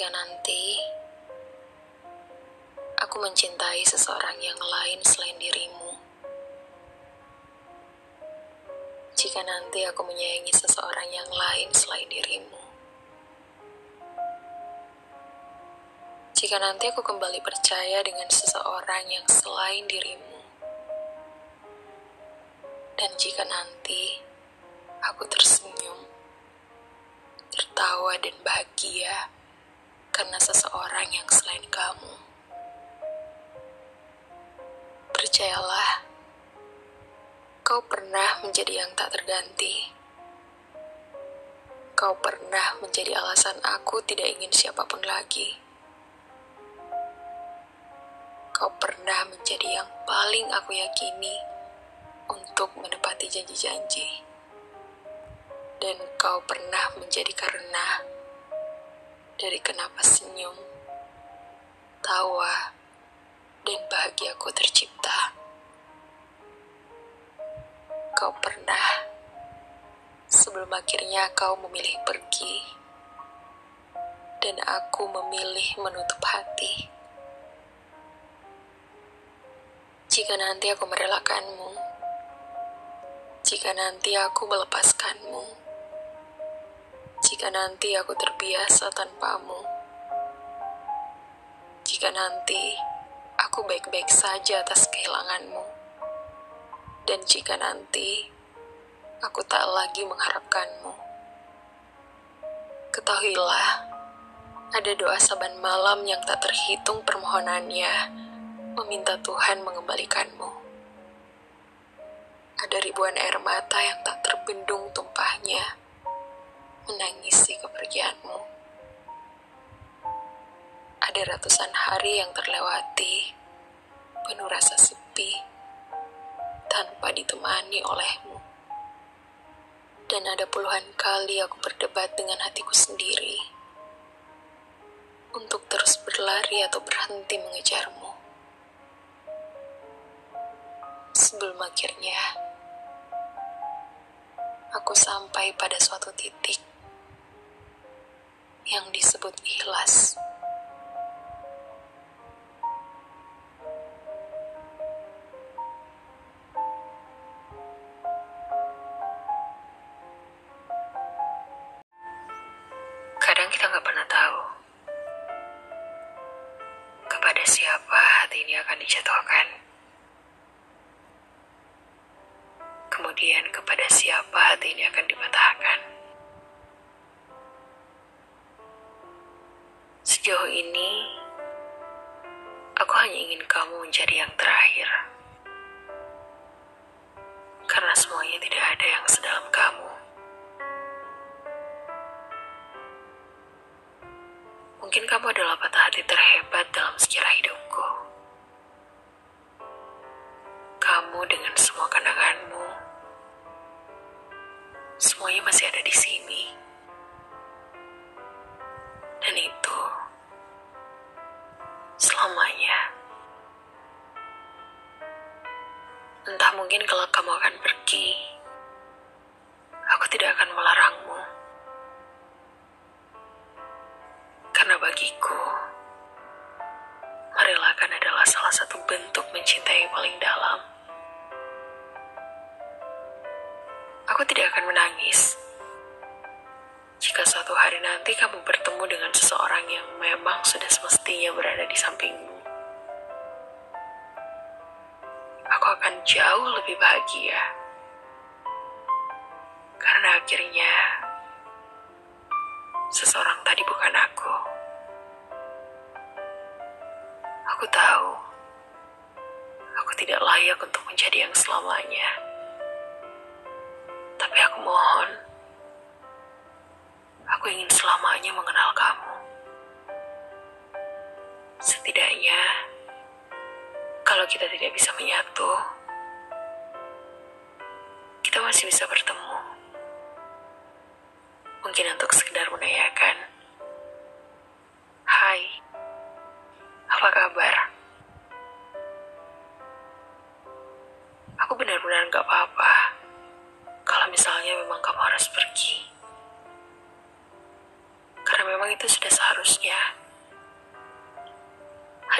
Jika nanti aku mencintai seseorang yang lain selain dirimu, jika nanti aku menyayangi seseorang yang lain selain dirimu, jika nanti aku kembali percaya dengan seseorang yang selain dirimu, dan jika nanti aku tersenyum, tertawa, dan bahagia karena seseorang yang selain kamu. Percayalah, kau pernah menjadi yang tak terganti. Kau pernah menjadi alasan aku tidak ingin siapa pun lagi. Kau pernah menjadi yang paling aku yakini untuk menepati janji-janji. Dan kau pernah menjadi karena dari kenapa senyum, tawa, dan bahagiaku tercipta. Kau pernah, sebelum akhirnya kau memilih pergi, dan aku memilih menutup hati. Jika nanti aku merelakanmu, jika nanti aku melepaskanmu, jika nanti aku terbiasa tanpamu, jika nanti aku baik-baik saja atas kehilanganmu, dan jika nanti aku tak lagi mengharapkanmu, ketahuilah ada doa saban malam yang tak terhitung permohonannya meminta Tuhan mengembalikanmu. Ada ribuan air mata yang tak terbendung tumpahnya menangisi kepergianmu. Ada ratusan hari yang terlewati penuh rasa sepi tanpa ditemani olehmu. Dan ada puluhan kali aku berdebat dengan hatiku sendiri untuk terus berlari atau berhenti mengejarmu. Sebelum akhirnya aku sampai pada suatu titik yang disebut ikhlas. Kadang kita nggak pernah tahu kepada siapa hati ini akan dijatuhkan. Kemudian kepada siapa hati ini akan dipatahkan. Sejauh ini, aku hanya ingin kamu menjadi yang terakhir. Karena semuanya tidak ada yang sedalam kamu. Mungkin kamu adalah patah hati terhebat bagiku, merelakan adalah salah satu bentuk mencintai paling dalam. Aku tidak akan menangis jika suatu hari nanti kamu bertemu dengan seseorang yang memang sudah semestinya berada di sampingmu. Aku akan jauh lebih bahagia karena akhirnya untuk menjadi yang selamanya.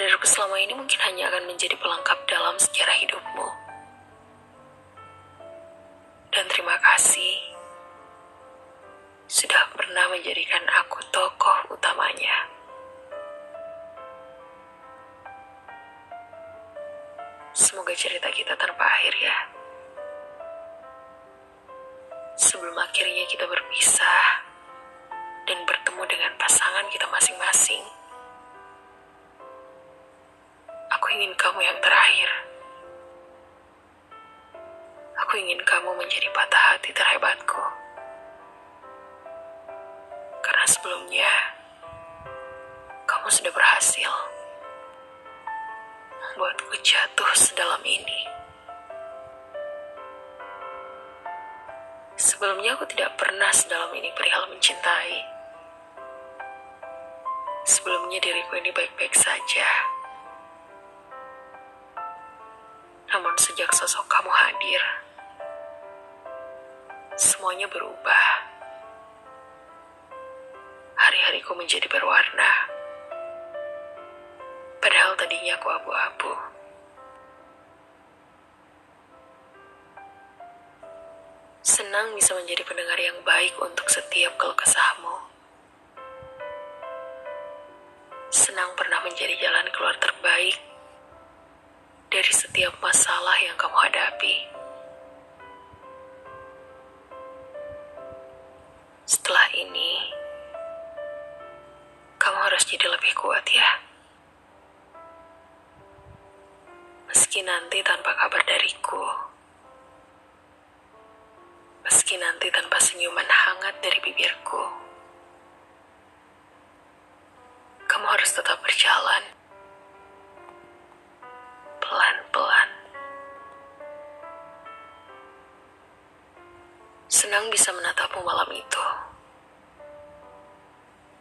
Hadirku selama ini mungkin hanya akan menjadi pelengkap dalam sejarah hidupmu. Dan terima kasih sudah pernah menjadikan aku tokoh utamanya. Semoga cerita kita tanpa akhir ya. Sebelum akhirnya kita berpisah dan bertemu dengan pasangan kita masing-masing. Ingin kamu yang terakhir. Aku ingin kamu menjadi patah hati terhebatku. Karena sebelumnya, kamu sudah berhasil membuatku jatuh sedalam ini. Sebelumnya aku tidak pernah sedalam ini perihal mencintai. Sebelumnya diriku ini baik-baik saja. Namun sejak sosok kamu hadir, semuanya berubah. Hari-hariku menjadi berwarna Padahal tadinya aku abu-abu. Senang bisa menjadi pendengar yang baik untuk setiap keluh kesahmu. Setelah ini, kamu harus jadi lebih kuat ya. Meski nanti tanpa kabar dariku. Meski nanti tanpa senyuman hangat dari bibirku. Kamu harus tetap berjalan. Pelan-pelan. Senang bisa menatapmu malam itu.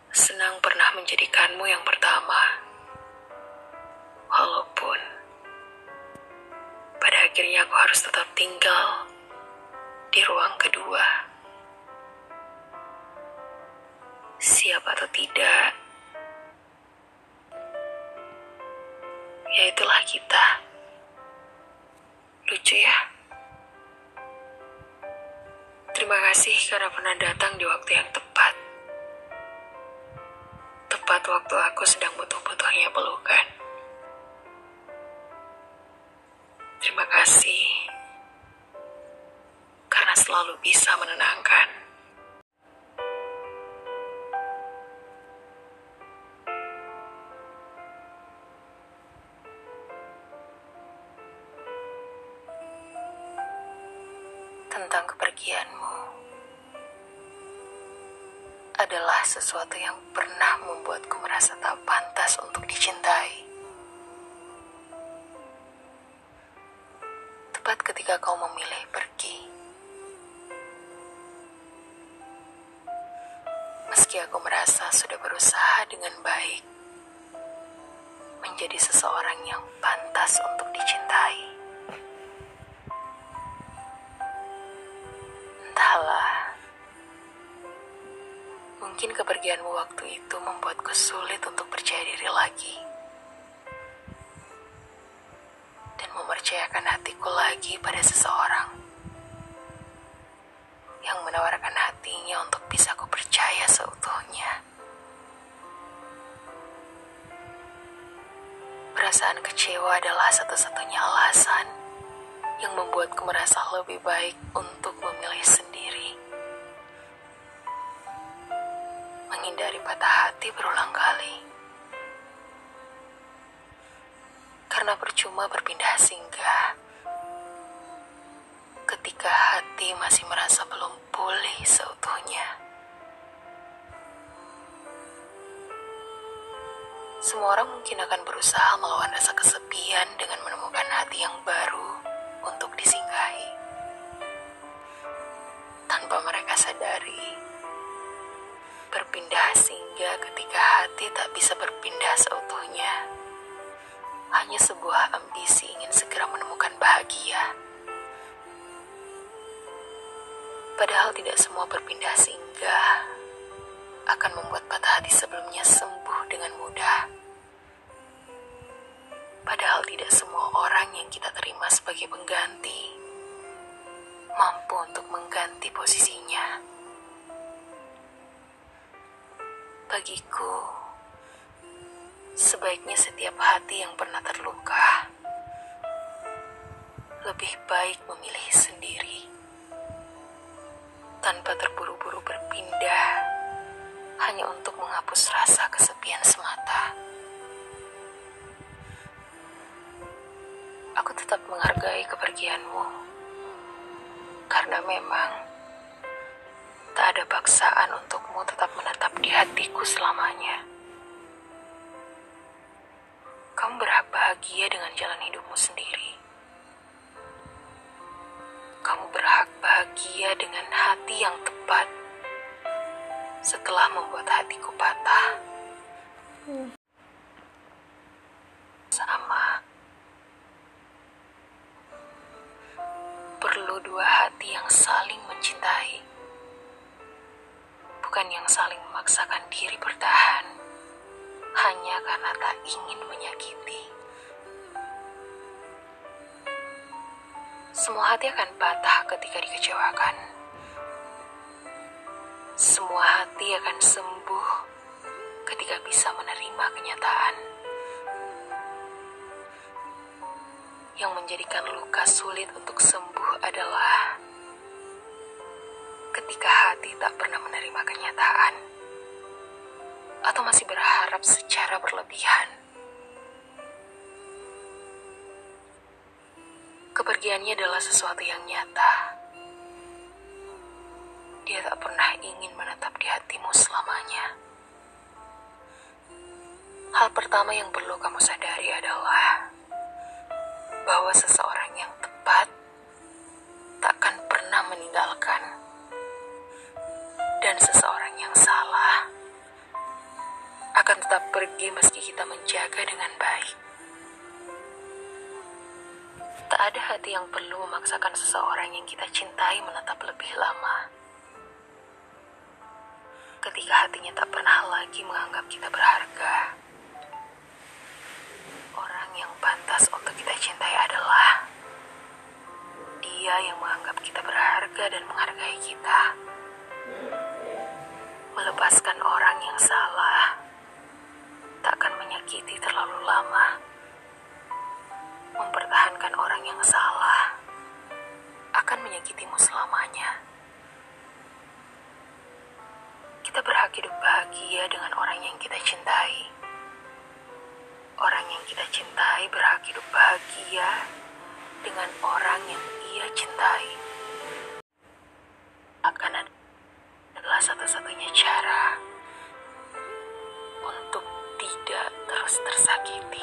Senang pernah menjadikanmu yang pertama. Walaupun pada akhirnya aku harus tetap tinggal di ruang kedua. Siap atau tidak, ya itulah kita. Lucu ya? Terima kasih karena pernah datang di waktu yang tepat. Tepat waktu aku sedang butuh-butuhnya pelukan. Terima kasih karena selalu bisa menenangkan. Tentang kepergianmu adalah sesuatu yang pernah membuatku merasa tak pantas untuk dicintai. tepat ketika kau memilih pergi. Meski aku merasa sudah berusaha dengan baik menjadi seseorang yang pantas untuk dicintai. Mungkin kepergianmu waktu itu membuatku sulit untuk percaya diri lagi. mempercayakan hatiku lagi pada seseorang yang menawarkan hatinya untuk bisa ku percaya seutuhnya. Perasaan kecewa adalah satu-satunya alasan yang membuatku merasa lebih baik untuk memilih sendiri. Menghindari patah hati berulang kali. karena percuma berpindah singgah. Ketika hati masih merasa belum pulih seutuhnya. Semua orang mungkin akan berusaha melawan rasa kesepian dengan menemukan hati yang baru untuk disinggahi. Tanpa mereka sadari, berpindah singgah ketika hati tak bisa berpindah seutuhnya hanya sebuah ambisi ingin segera menemukan bahagia. Padahal tidak semua berpindah singgah akan membuat patah hati sebelumnya sembuh dengan mudah. Padahal tidak semua orang yang kita terima sebagai pengganti mampu untuk mengganti posisinya. Bagiku, sebaiknya setiap hati yang pernah terluka lebih baik memilih sendiri tanpa terburu-buru berpindah hanya untuk menghapus rasa kesepian semata. Aku tetap menghargai kepergianmu karena memang tak ada paksaan untukmu tetap menetap di hatiku selamanya. Kamu berhak bahagia dengan jalan hidupmu sendiri. Kamu berhak bahagia dengan hati yang tepat setelah membuat hatiku patah. Sama. Perlu dua hati yang saling mencintai. Bukan yang saling memaksakan diri bertahan hanya karena tak ingin menyakiti. Semua hati akan patah ketika dikecewakan. Semua hati akan sembuh ketika bisa menerima kenyataan. Yang menjadikan luka sulit untuk sembuh adalah ketika hati tak pernah menerima kenyataan atau masih berharap secara berlebihan. Kepergiannya adalah sesuatu yang nyata. Dia tak pernah ingin menetap di hatimu selamanya. Hal pertama yang perlu kamu sadari adalah bahwa seseorang yang tepat takkan pernah meninggalkan, dan seseorang yang salah akan tetap pergi meski kita menjaga dengan baik. Tak ada hati yang perlu memaksakan seseorang yang kita cintai menetap lebih lama. Ketika hatinya tak pernah lagi menganggap kita berharga, orang yang pantas untuk kita cintai adalah dia yang menganggap kita berharga dan menghargai kita. Melepaskan orang yang salah takkan menyakiti terlalu lama. Mempertahankan orang yang salah akan menyakitimu selamanya. Kita berhak hidup bahagia dengan orang yang kita cintai. Orang yang kita cintai berhak hidup bahagia dengan orang yang ia cintai. Akan adalah satu-satunya cara untuk tidak terus tersakiti.